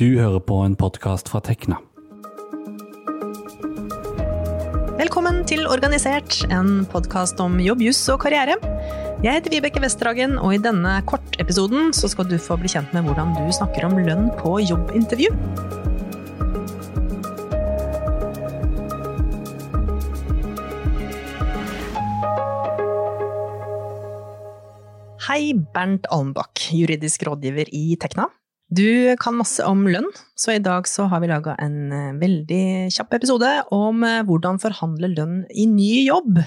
Du hører på en podkast fra Tekna. Velkommen til Organisert, en podkast om jobb, juss og karriere. Jeg heter Vibeke Westerhagen, og i denne kortepisoden så skal du få bli kjent med hvordan du snakker om lønn på jobbintervju. Hei, Bernt Almbakk, juridisk rådgiver i Tekna. Du kan masse om lønn, så i dag så har vi laga en eh, veldig kjapp episode om eh, hvordan forhandle lønn i ny jobb.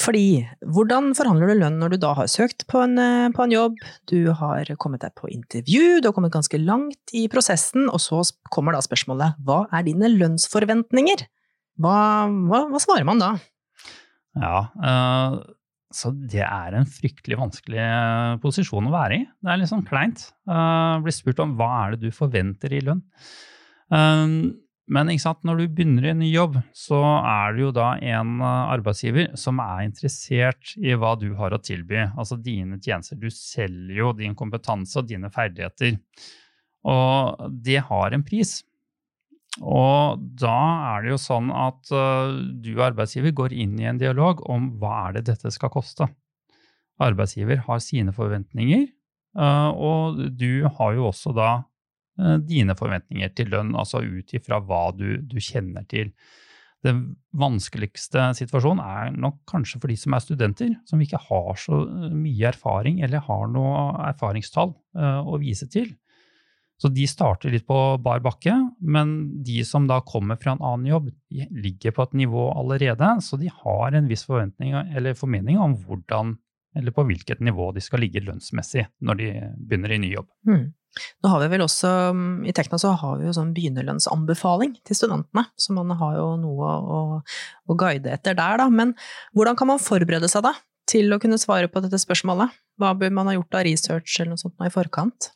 Fordi, hvordan forhandler du lønn når du da har søkt på en, eh, på en, jobb, du har kommet deg på intervju, du har kommet ganske langt i prosessen, og så kommer da spørsmålet hva er dine lønnsforventninger? Hva, hva, hva svarer man da? Ja, uh, så det er en fryktelig vanskelig eh, posisjon å være i. Det er litt sånn kleint. Uh, bli spurt om hva er det du forventer i lønn. Um, men når du begynner i en ny jobb, så er det jo da en arbeidsgiver som er interessert i hva du har å tilby. Altså dine tjenester. Du selger jo din kompetanse og dine ferdigheter. Og det har en pris. Og da er det jo sånn at uh, du arbeidsgiver går inn i en dialog om hva er det dette skal koste. Arbeidsgiver har sine forventninger, uh, og du har jo også da uh, dine forventninger til lønn, altså ut ifra hva du, du, kjenner til. Den vanskeligste situasjonen er nok kanskje for de som er studenter, som ikke har så mye erfaring eller har noe erfaringstall å vise til. Så de starter litt på bar bakke, men de som da kommer fra en annen jobb, de ligger på et nivå allerede, så de har en viss forventning eller formening om hvordan eller på hvilket nivå de skal ligge lønnsmessig når de begynner i ny jobb. Mm. Nå har vi vel også, I Tekna så har vi jo sånn begynnerlønnsanbefaling til studentene, så man har jo noe å, å guide etter der, da. Men hvordan kan man forberede seg da til å kunne svare på dette spørsmålet? Hva bør man ha gjort av research eller noe sånt i forkant?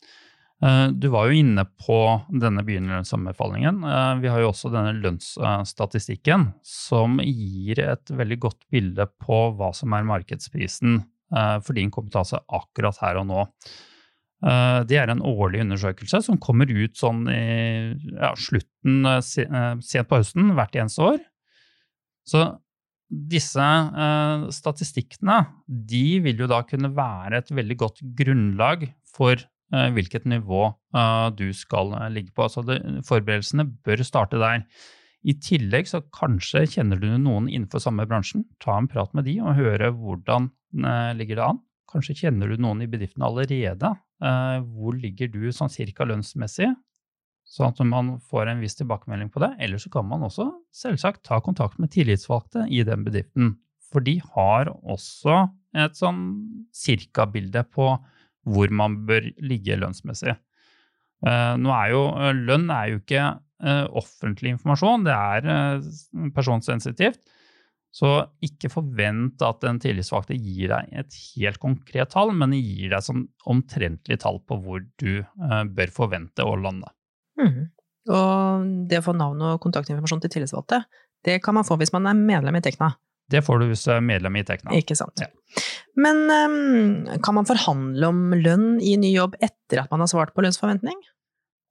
Eh, du var jo inne på denne begynnerlønnsanbefalingen. Eh, vi har jo også denne lønnsstatistikken, som gir et veldig godt bilde på hva som er markedsprisen eh, for din kompetanse akkurat her og nå. Det er en årlig undersøkelse som kommer ut sånn i ja, slutten, sent på høsten hvert eneste år. Så disse statistikkene de vil jo da kunne være et veldig godt grunnlag for hvilket nivå eh, du skal eh, ligge på. Så det, forberedelsene bør starte der. I tillegg så kanskje kjenner du noen innenfor samme bransjen. Ta en prat med de og høre hvordan ligger det an. Kanskje kjenner du noen i bedriften allerede. Hvor ligger du sånn cirka lønnsmessig? Sånn at man får en viss tilbakemelding på det. Eller så kan man også selvsagt ta kontakt med tillitsvalgte i den bedriften. For de har også et sånn cirka-bilde på hvor man bør ligge lønnsmessig. Eh, nå er jo, eh, lønn er jo ikke eh, offentlig informasjon, det er personsensitivt. Så ikke forvent at en tillitsvalgte gir deg et helt konkret tall, men gir deg som omtrentlig tall på hvor du bør forvente å lande. Mm. Og det å få navn og kontaktinformasjon til tillitsvalgte, det kan man få hvis man er medlem i Tekna. Det får du hvis du er medlem i Tekna. Ikke sant. Ja. Men um, kan man forhandle om lønn i ny jobb etter at man har svart på lønnsforventning?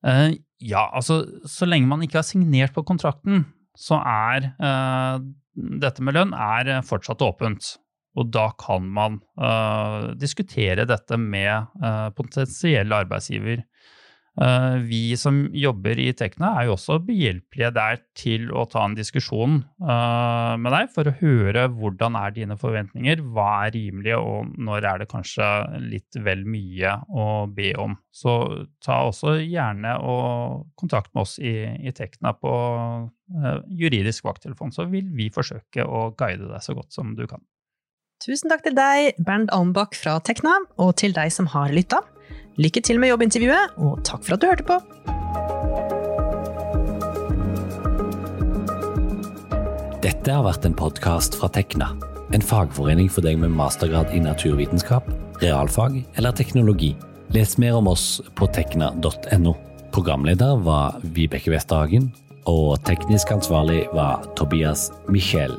Uh, ja, altså så lenge man ikke har signert på kontrakten, så er uh, dette med lønn er fortsatt åpent. Og da kan man uh, diskutere dette med potensiell arbeidsgiver. Eh, vi som jobber i Tekna er jo også behjelpelige der til å ta en diskusjon eh, med deg for å høre hvordan er dine forventninger, hva er rimelig og når er det kanskje litt vel mye å be om. Så ta også gjerne og kontakt med oss i, i Tekna på eh, juridisk vakttelefon, så vil vi forsøke å guide deg så godt som du kan. Tusen takk til deg, Bernd Almbakk fra Tekna, og til deg som har lytta. Lykke til med jobbintervjuet, og takk for at du hørte på! Dette har vært en podkast fra Tekna, en fagforening for deg med mastergrad i naturvitenskap, realfag eller teknologi. Les mer om oss på tekna.no. Programleder var Vibeke Westerhagen, og teknisk ansvarlig var Tobias Michel.